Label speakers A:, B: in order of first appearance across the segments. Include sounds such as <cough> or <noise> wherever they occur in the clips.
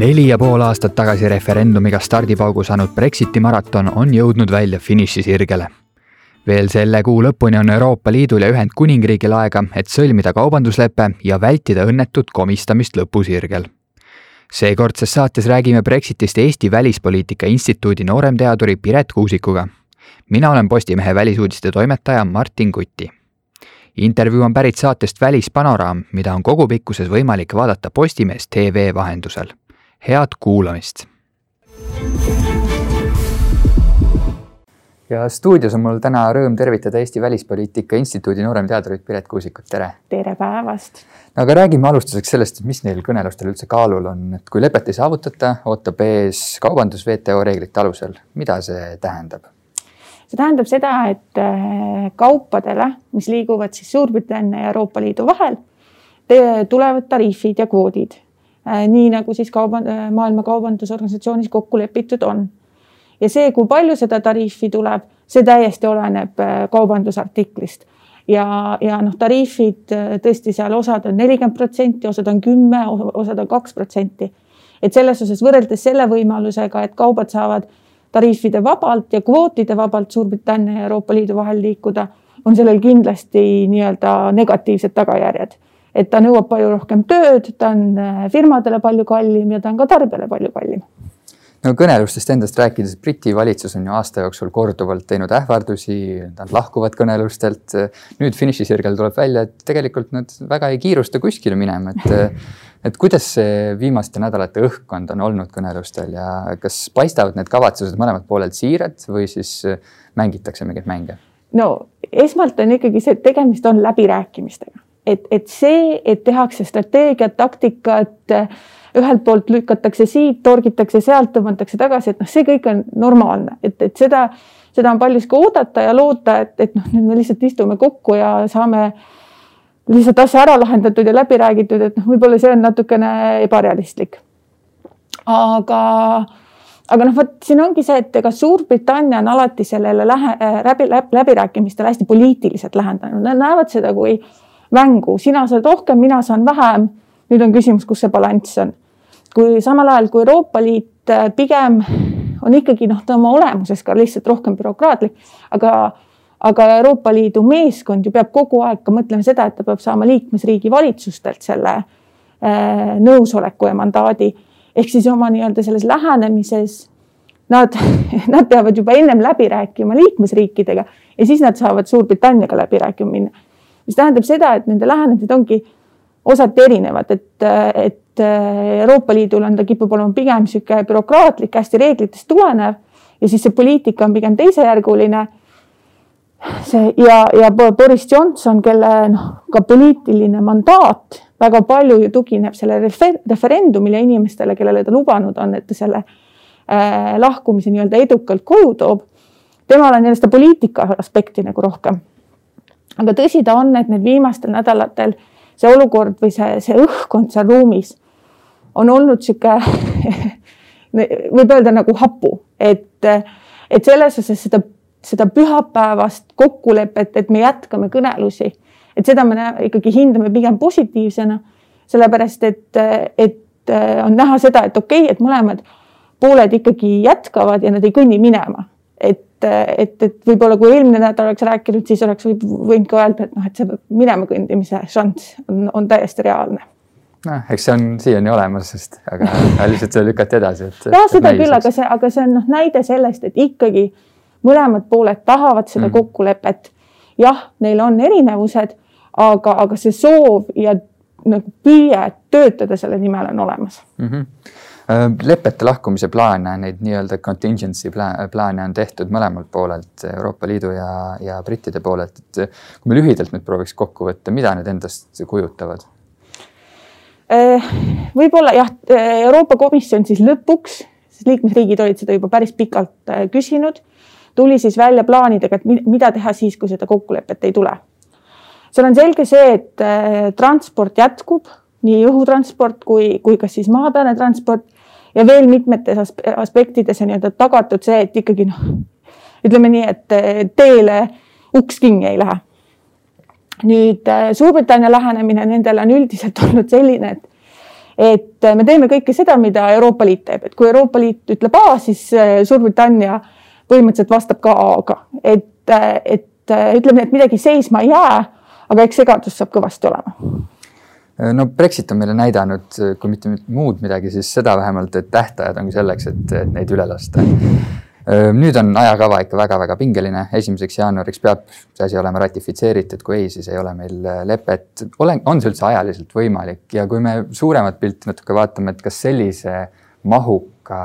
A: neli ja pool aastat tagasi referendumiga stardipaugu saanud Brexiti maraton on jõudnud välja finišisirgele. veel selle kuu lõpuni on Euroopa Liidul ja Ühendkuningriigil aega, et sõlmida kaubanduslepe ja vältida õnnetut komistamist lõpusirgel. seekordses saates räägime Brexitist Eesti Välispoliitika Instituudi nooremteaduri Piret Kuusikuga. mina olen Postimehe välisuudiste toimetaja Martin Kutti intervjuu on pärit saatest Välispanoraam, mida on kogupikkuses võimalik vaadata Postimees tv vahendusel head kuulamist. ja stuudios on mul täna rõõm tervitada Eesti Välispoliitika Instituudi nooremteadurit Piret Kuusikut, tere!
B: tere päevast!
A: no aga räägime alustuseks sellest, mis neil kõnelustel üldse kaalul on, et kui lepet ei saavutata, ootab ees kaubandus WTO reeglite alusel, mida see tähendab?
B: see tähendab seda, et äh, kaupadele, mis liiguvad siis Suurbritannia ja Euroopa Liidu vahel, tulevad tariifid ja kvoodid nii nagu siis kauba, äh, Maailma Kaubandusorganisatsioonis kokku lepitud on. ja see, kui palju seda tariifi tuleb, see täiesti oleneb äh, kaubandusartiklist ja, ja noh, tariifid tõesti seal osad on nelikümmend protsenti, osad on kümme, osad on kaks protsenti. et selles osas võrreldes selle võimalusega, et kaubad saavad tariifide vabalt ja kvootide vabalt Suurbritannia ja Euroopa Liidu vahel liikuda, on sellel kindlasti nii-öelda negatiivsed tagajärjed et ta nõuab palju rohkem tööd, ta on äh, firmadele palju kallim ja ta on ka tarbijale palju kallim
A: no kõnelustest endast rääkides, Briti valitsus on ju aasta jooksul korduvalt teinud ähvardusi, nad lahkuvad kõnelustelt. nüüd finišisirgel tuleb välja, et tegelikult nad väga ei kiirusta kuskile minema, et, <laughs> et kuidas see viimaste nädalate õhkkond on olnud kõnelustel ja kas paistavad need kavatsused mõlemalt poolelt siirad või siis mängitakse mingeid mänge?
B: no esmalt on ikkagi see, et tegemist on läbirääkimistega et, et see, et tehakse strateegiat, taktikat, ühelt poolt lükatakse siit, torgitakse sealt, tõmmatakse tagasi, et noh, see kõik on normaalne, et, et seda, seda on paljuski oodata ja loota, et, et noh, nüüd me lihtsalt istume kokku ja saame lihtsalt asja ära lahendatud ja läbi räägitud, et noh, võib-olla see on natukene ebarealistlik. aga, aga noh, vot siin ongi see, et ega Suurbritannia on alati sellele lähe, läbi, läbirääkimistele hästi poliitiliselt lähendanud, nad näevad seda kui mängu, sina saad rohkem, mina saan vähem. nüüd on küsimus, kus see balanss on. kui samal ajal kui Euroopa Liit äh, pigem on ikkagi noh, ta oma olemuses ka lihtsalt rohkem bürokraatlik, aga aga Euroopa Liidu meeskond ju peab kogu aeg ka mõtlema seda, et ta peab saama liikmesriigi valitsustelt selle äh, nõusoleku ja mandaadi ehk siis oma nii-öelda selles lähenemises nad, <laughs> nad peavad juba ennem läbi rääkima liikmesriikidega ja siis nad saavad Suurbritanniaga läbi rääkima minna mis tähendab seda, et nende lähenemised ongi osati erinevad, et, et Euroopa Liidul on, ta kipub olema pigem niisugune bürokraatlik, hästi reeglitest tulenev ja siis see poliitika on pigem teisejärguline. see ja, ja Boris Johnson, kelle noh, ka poliitiline mandaat väga palju ju tugineb sellele refer referendumile inimestele, kellele ta lubanud on, et ta selle äh, lahkumise nii-öelda edukalt koju toob. temal on jälle seda poliitika aspekti nagu rohkem aga tõsi ta on, et need viimastel nädalatel see olukord või see, see õhkkond seal ruumis on olnud sihuke <laughs> võib öelda nagu hapu, et, et selles osas seda, seda pühapäevast kokkulepet, et me jätkame kõnelusi, et seda me näe, ikkagi hindame pigem positiivsena, sellepärast et, et on näha seda, et okei okay,, et mõlemad pooled ikkagi jätkavad ja nad ei kõnni minema, et et, et, võib-olla kui eelmine nädal oleks rääkinud, siis oleks võinud ka öelda, et noh, et see minema kõndimise šanss on, on täiesti reaalne.
A: noh, eks see on siiani olemas, sest aga lihtsalt seda lükati edasi, et.
B: jah, seda küll, aga see, aga see on noh, näide sellest, et ikkagi mõlemad pooled tahavad seda mm. kokkulepet. jah, neil on erinevused, aga, aga see soov ja nagu püüe töötada selle nimel on olemas
A: mm. -hmm lepete lahkumise plaane, neid nii-öelda contingency plaane on tehtud mõlemalt poolelt, Euroopa Liidu ja, ja brittide poolelt, et kui me lühidalt nüüd prooviks kokku võtta, mida need endast kujutavad?
B: Äh, võib-olla jah, Euroopa Komisjon siis lõpuks, sest liikmesriigid olid seda juba päris pikalt äh, küsinud, tuli siis välja plaanidega, et mida teha siis, kui seda kokkulepet ei tule. seal on selge see, et transport jätkub, nii õhutransport kui, kui ka siis maapealne transport ja veel mitmetes aspektides on nii-öelda tagatud see, et ikkagi noh, ütleme nii, et eh, teele uks kinni ei lähe. nüüd eh, Suurbritannia lähenemine nendele on üldiselt <laughs> olnud selline, et et me teeme kõike seda, mida Euroopa Liit teeb, et kui Euroopa Liit ütleb A, siis Suurbritannia põhimõtteliselt vastab ka A-ga, et, et ütleme nii, et midagi seisma ei jää, aga eks segadus saab kõvasti olema
A: no Brexit on meile näidanud, kui mitte muud midagi, siis seda vähemalt, et tähtajad ongi selleks, et neid üle lasta nüüd on ajakava ikka väga-väga pingeline, esimeseks jaanuariks peab see asi olema ratifitseeritud, kui ei, siis ei ole meil lepet. olen, on see üldse ajaliselt võimalik ja kui me suuremat pilti natuke vaatame, et kas sellise mahuka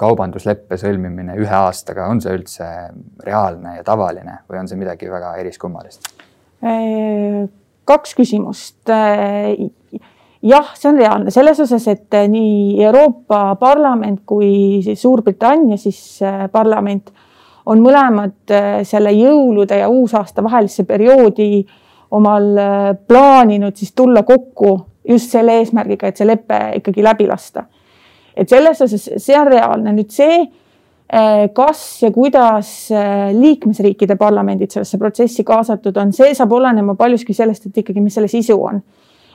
A: kaubandusleppe sõlmimine ühe aastaga, on see üldse reaalne ja tavaline või on see midagi väga eriskummalist?
B: Kaks küsimust jah, see on reaalne selles osas, et eh, nii Euroopa Parlament kui Suurbritannia siis eh, parlament on mõlemad selle jõulude ja uusaasta vahelisse perioodi omal plaaninud siis tulla kokku just selle eesmärgiga, et see lepe ikkagi läbi lasta. et selles osas see on reaalne. nüüd see, kas ja kuidas liikmesriikide parlamendid sellesse protsessi kaasatud on, see saab olenema paljuski sellest, et ikkagi, mis selle sisu on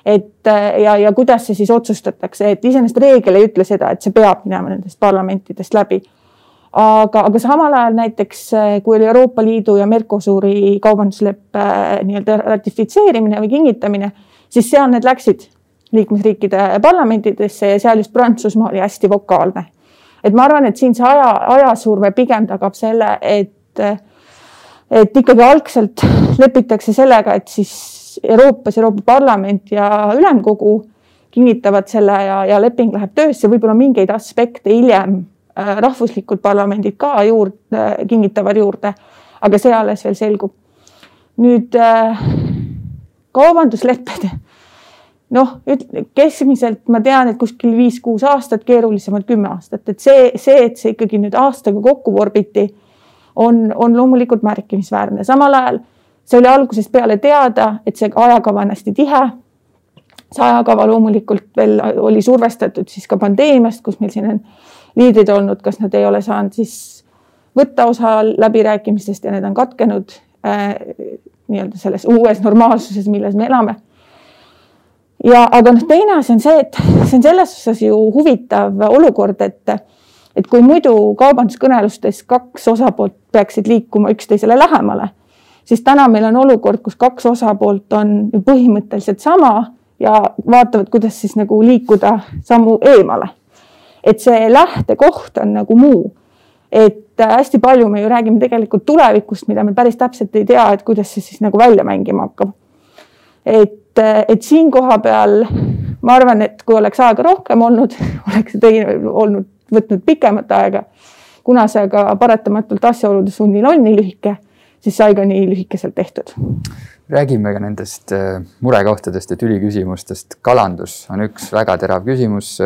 B: et äh, ja, ja kuidas see siis otsustatakse, et iseenesest reegel ei ütle seda, et see peab minema nendest parlamentidest läbi. aga, aga samal ajal näiteks, äh, kui oli Euroopa Liidu ja Mercosuri kaubandusleppe äh, nii-öelda ratifitseerimine või kinnitamine, siis seal need läksid liikmesriikide parlamentidesse ja seal just Prantsusmaa oli hästi vokaalne. Et ma arvan, et siin see aja, ajasurve pigem tagab selle, et, et ikkagi algselt lepitakse sellega, et siis Euroopas Euroopa Parlament ja Ülemkogu kinnitavad selle ja, ja leping läheb töösse, võib-olla mingeid aspekte hiljem äh, rahvuslikud parlamendid ka juurde kinnitavad juurde, aga see alles veel selgub. nüüd äh, kaubanduslepped, noh, keskmiselt ma tean, et kuskil viis-kuus aastat, keerulisemalt kümme aastat, et see, see, et see ikkagi nüüd aastaga kokku vorbiti, on, on loomulikult märkimisväärne, samal ajal see oli algusest peale teada, et see ajakava on hästi tihe. see ajakava loomulikult veel oli survestatud siis ka pandeemiast, kus meil siin on liidrid olnud, kas nad ei ole saanud siis võtta osa läbirääkimistest ja need on katkenud äh, nii-öelda selles uues normaalsuses, milles me elame. Ja aga noh, teine asi on see, et see on selles osas ju huvitav olukord, et et kui muidu kaubanduskõnelustes kaks osapoolt peaksid liikuma üksteisele lähemale siis täna meil on olukord, kus kaks osapoolt on ju põhimõtteliselt sama ja vaatavad, kuidas siis nagu liikuda sammu eemale. et see lähtekoht on nagu muu. et hästi palju me ju räägime tegelikult tulevikust, mida me päris täpselt ei tea, et kuidas see siis nagu välja mängima hakkab. et, et siin koha peal ma arvan, et kui oleks aega rohkem olnud, <laughs> oleks teine olnud, võtnud pikemat aega. kuna see aga paratamatult asjaolude sunnil on nii lühike siis sai ka nii lühikeselt tehtud.
A: räägime ka nendest äh, murekohtadest ja tüliküsimustest. kalandus on üks väga terav küsimus,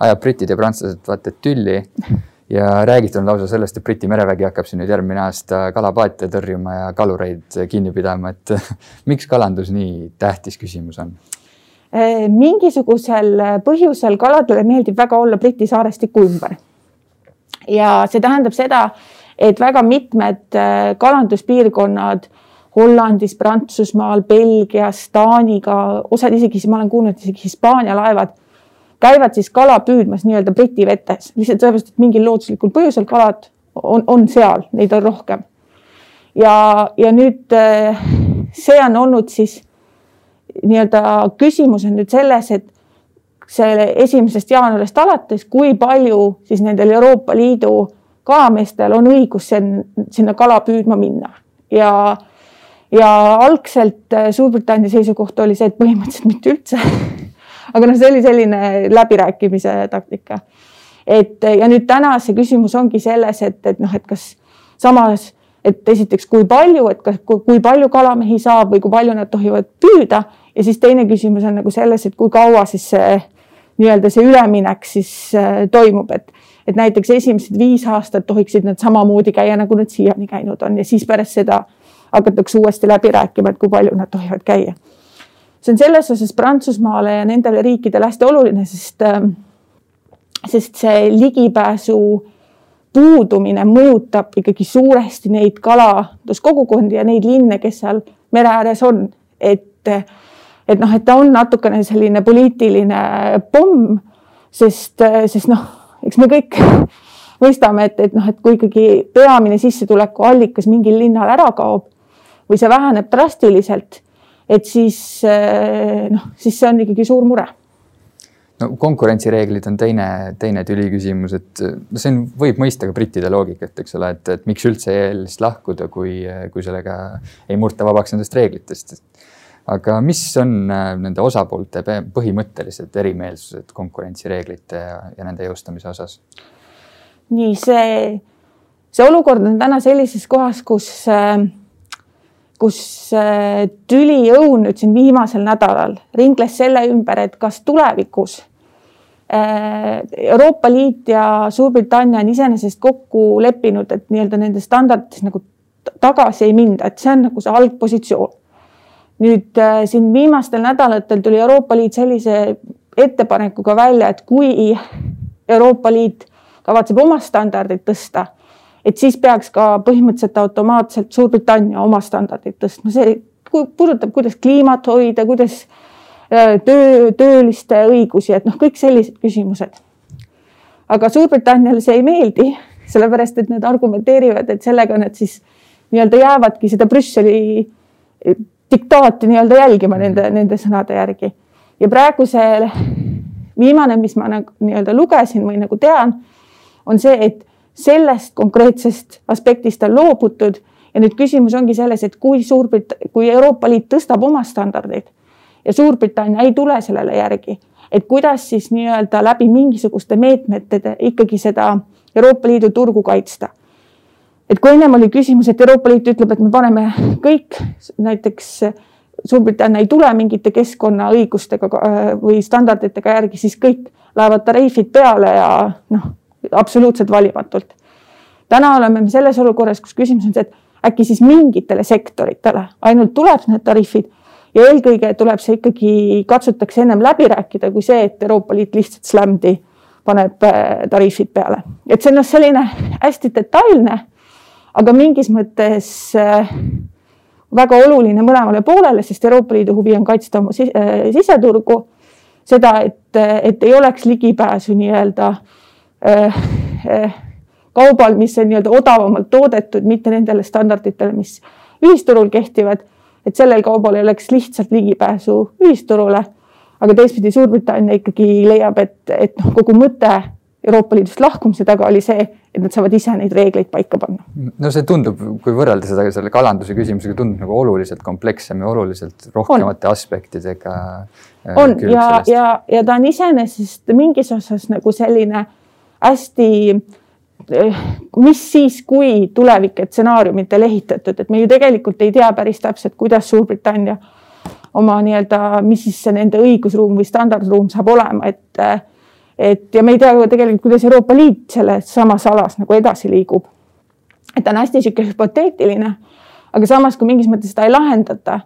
A: ajab britid ja prantslased vaata tülli ja räägitud on lausa sellest, et Briti merevägi hakkab siin nüüd järgmine aasta kalapaate tõrjuma ja kalureid kinni pidama, et <laughs> miks kalandus nii tähtis küsimus on?
B: Äh, mingisugusel põhjusel kaladele meeldib väga olla Briti saarestiku ümber. ja see tähendab seda, et väga mitmed äh, kalanduspiirkonnad Hollandis, Prantsusmaal, Belgias, Taaniga, osad isegi, ma olen kuulnud, isegi Hispaania laevad käivad siis kala püüdmas nii-öelda Briti vetes, lihtsalt sellepärast, et mingil looduslikul põhjusel kalad on, on seal, neid on rohkem. ja, ja nüüd äh, see on olnud siis nii-öelda küsimus on nüüd selles, et selle esimesest jaanuarist alates, kui palju siis nendel Euroopa Liidu kalameestel on õigus sinna kala püüdma minna. Ja, ja algselt äh, Suurbritannia seisukoht oli see, et põhimõtteliselt mitte üldse <laughs> aga noh, see oli selline läbirääkimise taktika. et ja nüüd täna see küsimus ongi selles, et, et noh, et kas samas, et esiteks, kui palju, et kas, kui palju kalamehi saab või kui palju nad tohivad püüda ja siis teine küsimus on nagu selles, et kui kaua siis see nii-öelda see üleminek siis äh, toimub, et et näiteks esimesed viis aastat tohiksid nad samamoodi käia, nagu nad siiani käinud on ja siis pärast seda hakatakse uuesti läbi rääkima, et kui palju nad tohivad käia. See on selles osas Prantsusmaale ja nendele riikidele hästi oluline, sest, ähm, sest see ligipääsu puudumine mõjutab ikkagi suuresti neid kalanduskogukondi ja neid linne, kes seal mere ääres on, et et noh, et ta on natukene selline poliitiline pomm, sest, sest noh, eks me kõik mõistame, et, et noh, et kui ikkagi peamine sissetulekuallikas mingil linnal ära kaob või see väheneb drastiliselt, et siis noh, siis see on ikkagi suur mure
A: no konkurentsireeglid on teine, teine tüliküsimus, et no see on, võib mõista ka brittide loogikat, eks ole, et, et miks üldse EL-ist lahkuda, kui, kui sellega ei murta vabaks nendest reeglitest. aga mis on äh, nende osapoolte põhimõttelised erimeelsused konkurentsireeglite ja, ja nende jõustamise osas?
B: nii see, see olukord on täna sellises kohas, kus äh, kus äh, tüliõun nüüd siin viimasel nädalal ringles selle ümber, et kas tulevikus äh, Euroopa Liit ja Suurbritannia on iseenesest kokku leppinud, et nii-öelda nende standardites nagu tagasi ei minda, et see on nagu see algpositsioon. nüüd äh, siin viimastel nädalatel tuli Euroopa Liit sellise ettepanekuga välja, et kui Euroopa Liit kavatseb oma standardid tõsta et siis peaks ka põhimõtteliselt automaatselt Suurbritannia oma standardit tõstma, see puudutab, kuidas kliimat hoida, kuidas äh, töö, tööliste õigusi, et noh, kõik sellised küsimused. aga Suurbritanniale see ei meeldi, sellepärast et nad argumenteerivad, et sellega nad siis nii-öelda jäävadki seda Brüsseli diktaati nii-öelda jälgima nende, nende sõnade järgi. ja praegu see viimane, mis ma nagu nii-öelda lugesin või nagu tean, on see, et sellest konkreetsest aspektist on loobutud ja nüüd küsimus ongi selles, et kui Suurbrit-, kui Euroopa Liit tõstab oma standardeid ja Suurbritannia ei tule sellele järgi, et kuidas siis nii-öelda läbi mingisuguste meetmete ikkagi seda Euroopa Liidu turgu kaitsta. et kui ennem oli küsimus, et Euroopa Liit ütleb, et me paneme kõik näiteks Suurbritannia ei tule mingite keskkonnaõigustega äh, või standarditega järgi, siis kõik lähevad tariifid peale ja noh absoluutselt valimatult. täna oleme me selles olukorras, kus küsimus on see, et äkki siis mingitele sektoritele ainult tuleb need tariifid ja eelkõige tuleb see ikkagi, katsutakse ennem läbi rääkida, kui see, et Euroopa Liit lihtsalt slämdi paneb äh, tariifid peale. et see on noh, selline hästi detailne, aga mingis mõttes äh, väga oluline mõlemale poolele, sest Euroopa Liidu huvi on kaitsta oma äh, siseturgu, seda, et, et ei oleks ligipääsu nii-öelda äh, kaubal, mis on nii-öelda odavamalt toodetud, mitte nendele standarditele, mis ühisturul kehtivad. et sellel kaubal ei oleks lihtsalt ligipääsu ühisturule. aga teistpidi Suurbritannia ikkagi leiab, et, et noh, kogu mõte Euroopa Liidust lahkumise taga oli see, et nad saavad ise neid reegleid paika panna.
A: no see tundub, kui võrrelda seda selle kalanduse küsimusega, tundub nagu oluliselt komplekssem ja oluliselt rohkemate on. aspektidega.
B: Äh, on ja, ja, ja ta on iseenesest mingis osas nagu selline hästi eh, mis siis, kui tulevike stsenaariumitel ehitatud, et me ju tegelikult ei tea päris täpselt, kuidas Suurbritannia oma nii-öelda, mis siis see nende õigusruum või standardruum saab olema, et et ja me ei tea ju tegelikult, kuidas Euroopa Liit selles samas alas nagu edasi liigub. et ta on hästi niisugune hüpoteetiline, aga samas, kui mingis mõttes seda ei lahendata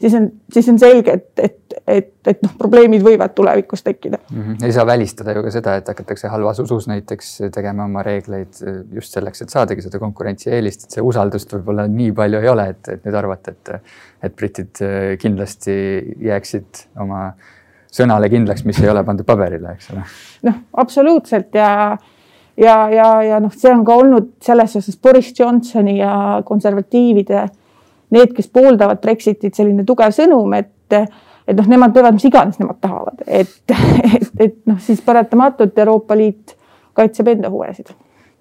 B: siis on, siis on selge, et, et, et, et noh, probleemid võivad tulevikus tekkida
A: mm. -hmm. ei saa välistada ju ka seda, et hakatakse halvas usus näiteks tegema oma reegleid just selleks, et saadagi seda konkurentsieelist, et see usaldust võib-olla nii palju ei ole, et, et nüüd arvata, et, et britid kindlasti jääksid oma sõnale kindlaks, mis ei ole pandud paberile, eks ole.
B: noh, absoluutselt ja ja, ja, ja noh, see on ka olnud selles osas Boris Johnsoni ja konservatiivide need, kes pooldavad Brexitit, selline tugev sõnum, et et noh, nemad teevad, mis iganes nemad tahavad, et, et, et noh, siis paratamatult Euroopa Liit kaitseb enda huvesid.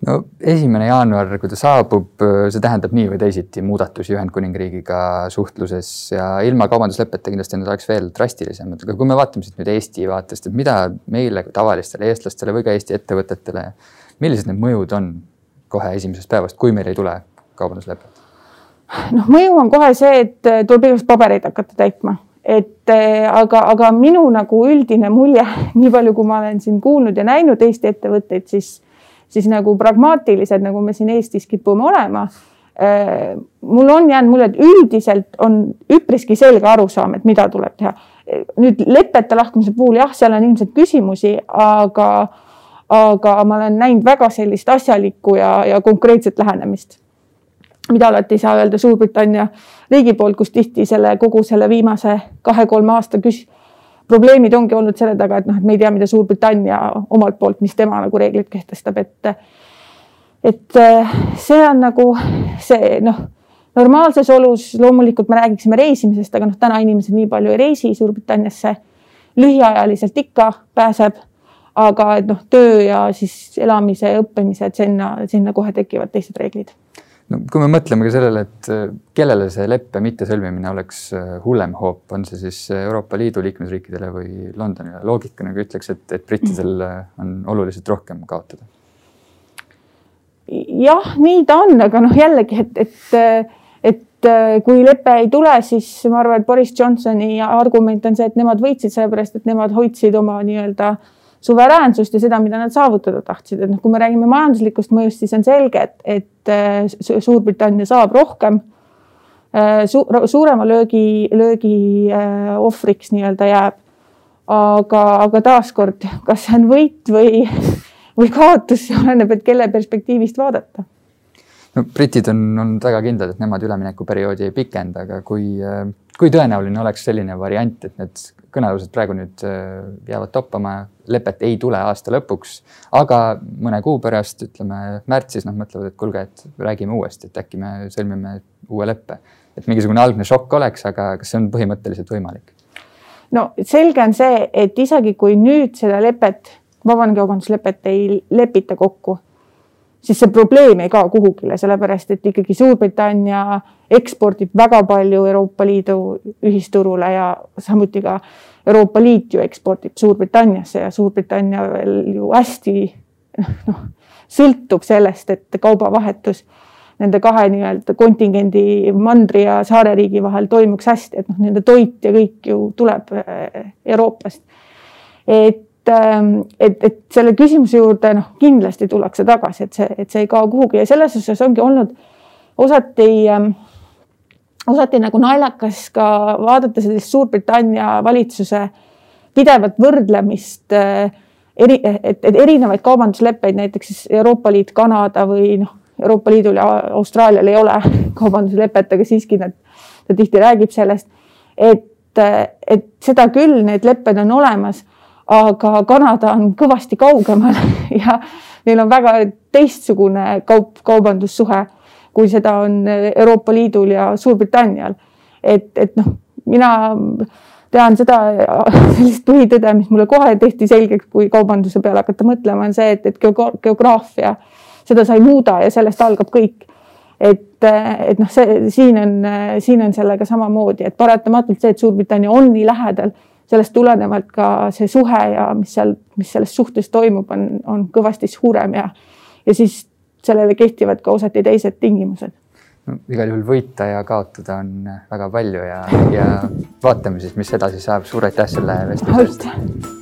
A: No esimene jaanuar, kui ta saabub, see tähendab nii või teisiti muudatusi Ühendkuningriigiga suhtluses ja ilma kaubanduslepeta kindlasti need oleks veel drastilisemad, aga kui me vaatame siit nüüd Eesti vaatest, et mida meile kui tavalistele eestlastele või ka Eesti ettevõtetele, millised need mõjud on kohe esimesest päevast, kui meil ei tule kaubanduslepet?
B: Noh, mõju on kohe see, et äh, tuleb igast pabereid hakata täitma, et äh, aga, aga minu nagu üldine mulje, <laughs> nii palju, kui ma olen siin kuulnud ja näinud Eesti ettevõtteid, siis, siis nagu pragmaatilised, nagu me siin Eestis kipume olema äh, mul on jäänud mulje, et üldiselt on üpriski selge arusaam, et mida tuleb teha. nüüd lepete lahkumise puhul jah, seal on ilmselt küsimusi, aga, aga ma olen näinud väga sellist asjalikku ja, ja konkreetset lähenemist mida alati ei saa öelda Suurbritannia riigi poolt, kus tihti selle kogu selle viimase kahe-kolme aasta küs-, probleemid ongi olnud selle taga, et noh, et me ei tea, mida Suurbritannia omalt poolt, mis tema nagu reeglid kehtestab, et et see on nagu see noh, normaalses olus loomulikult me räägiksime reisimisest, aga noh, täna inimesed nii palju ei reisi Suurbritanniasse. lühiajaliselt ikka pääseb, aga et noh, töö ja siis elamise ja õppimise, et sinna, sinna kohe tekivad teised reeglid
A: no kui me mõtleme ka sellele, et äh, kellele see leppe mittesõlmimine oleks äh, hullem hoop, on see siis Euroopa Liidu liikmesriikidele või Londonile, loogika nagu ütleks, et, et brittidel äh, on oluliselt rohkem kaotada.
B: jah, nii ta on, aga noh, jällegi, et, et, et kui lepe ei tule, siis ma arvan, et Boris Johnsoni argument on see, et nemad võitsid sellepärast, et nemad hoidsid oma nii-öelda äh, suveräänsust ja seda, mida nad saavutada tahtsid, et noh, kui me räägime majanduslikust mõjust, siis on selge, et, et äh, Suurbritannia saab rohkem äh, su. suurema löögi, löögi äh, ohvriks nii-öelda jääb. aga, aga taaskord, kas see on võit või, <laughs> või kaotus, see oleneb, et kelle perspektiivist vaadata
A: no britid on olnud väga kindlad, et nemad üleminekuperioodi ei pikenda, aga kui, kui tõenäoline oleks selline variant, et need kõnelused praegu nüüd jäävad toppama, lepet ei tule aasta lõpuks, aga mõne kuu pärast, ütleme märtsis, nad mõtlevad, et kuulge, et räägime uuesti, et äkki me sõlmime uue leppe. et mingisugune algne šokk oleks, aga kas see on põhimõtteliselt võimalik?
B: no selge on see, et isegi kui nüüd seda lepet, vabakaubanduslepet ei lepita kokku, siis see probleem ei kao kuhugile, sellepärast et ikkagi Suurbritannia ekspordib väga palju Euroopa Liidu ühisturule ja samuti ka Euroopa Liit ju ekspordib Suurbritanniasse ja Suurbritannia veel ju hästi noh, sõltub sellest, et kaubavahetus nende kahe nii-öelda kontingendi mandri ja saareriigi vahel toimuks hästi, et noh, nende toit ja kõik ju tuleb äh, Euroopast. et, et, et selle küsimuse juurde noh, kindlasti tullakse tagasi, et see, et see ei kao kuhugi. Ja selles osas ongi olnud osati äh, osati nagu naljakas ka vaadata sellist Suurbritannia valitsuse pidevat võrdlemist äh, eri, et, et erinevaid kaubandusleppeid, näiteks siis Euroopa Liit, Kanada või noh, Euroopa Liidul ja Austraalial ei ole <laughs> kaubanduslepet, aga siiski nad, ta tihti räägib sellest, et, et seda küll, need lepped on olemas, aga Kanada on kõvasti kaugemal <laughs> ja neil on väga teistsugune kaup, kaubandussuhe kui seda on Euroopa Liidul ja Suurbritannial. et, et noh, mina tean seda sellist põhitõde, mis mulle kohe tehti selgeks, kui kaubanduse peale hakata mõtlema, on see, et, et geograafia, seda sa ei muuda ja sellest algab kõik. et, et noh, see siin on, siin on sellega samamoodi, et paratamatult see, et Suurbritannia on nii lähedal, sellest tulenevalt ka see suhe ja mis seal, mis selles suhtes toimub, on, on kõvasti suurem ja, ja siis sellele kehtivad ka osati teised tingimused
A: no, igal juhul võita ja kaotada on väga palju ja, ja vaatame siis, mis edasi saab. suur aitäh selle vestluse eest.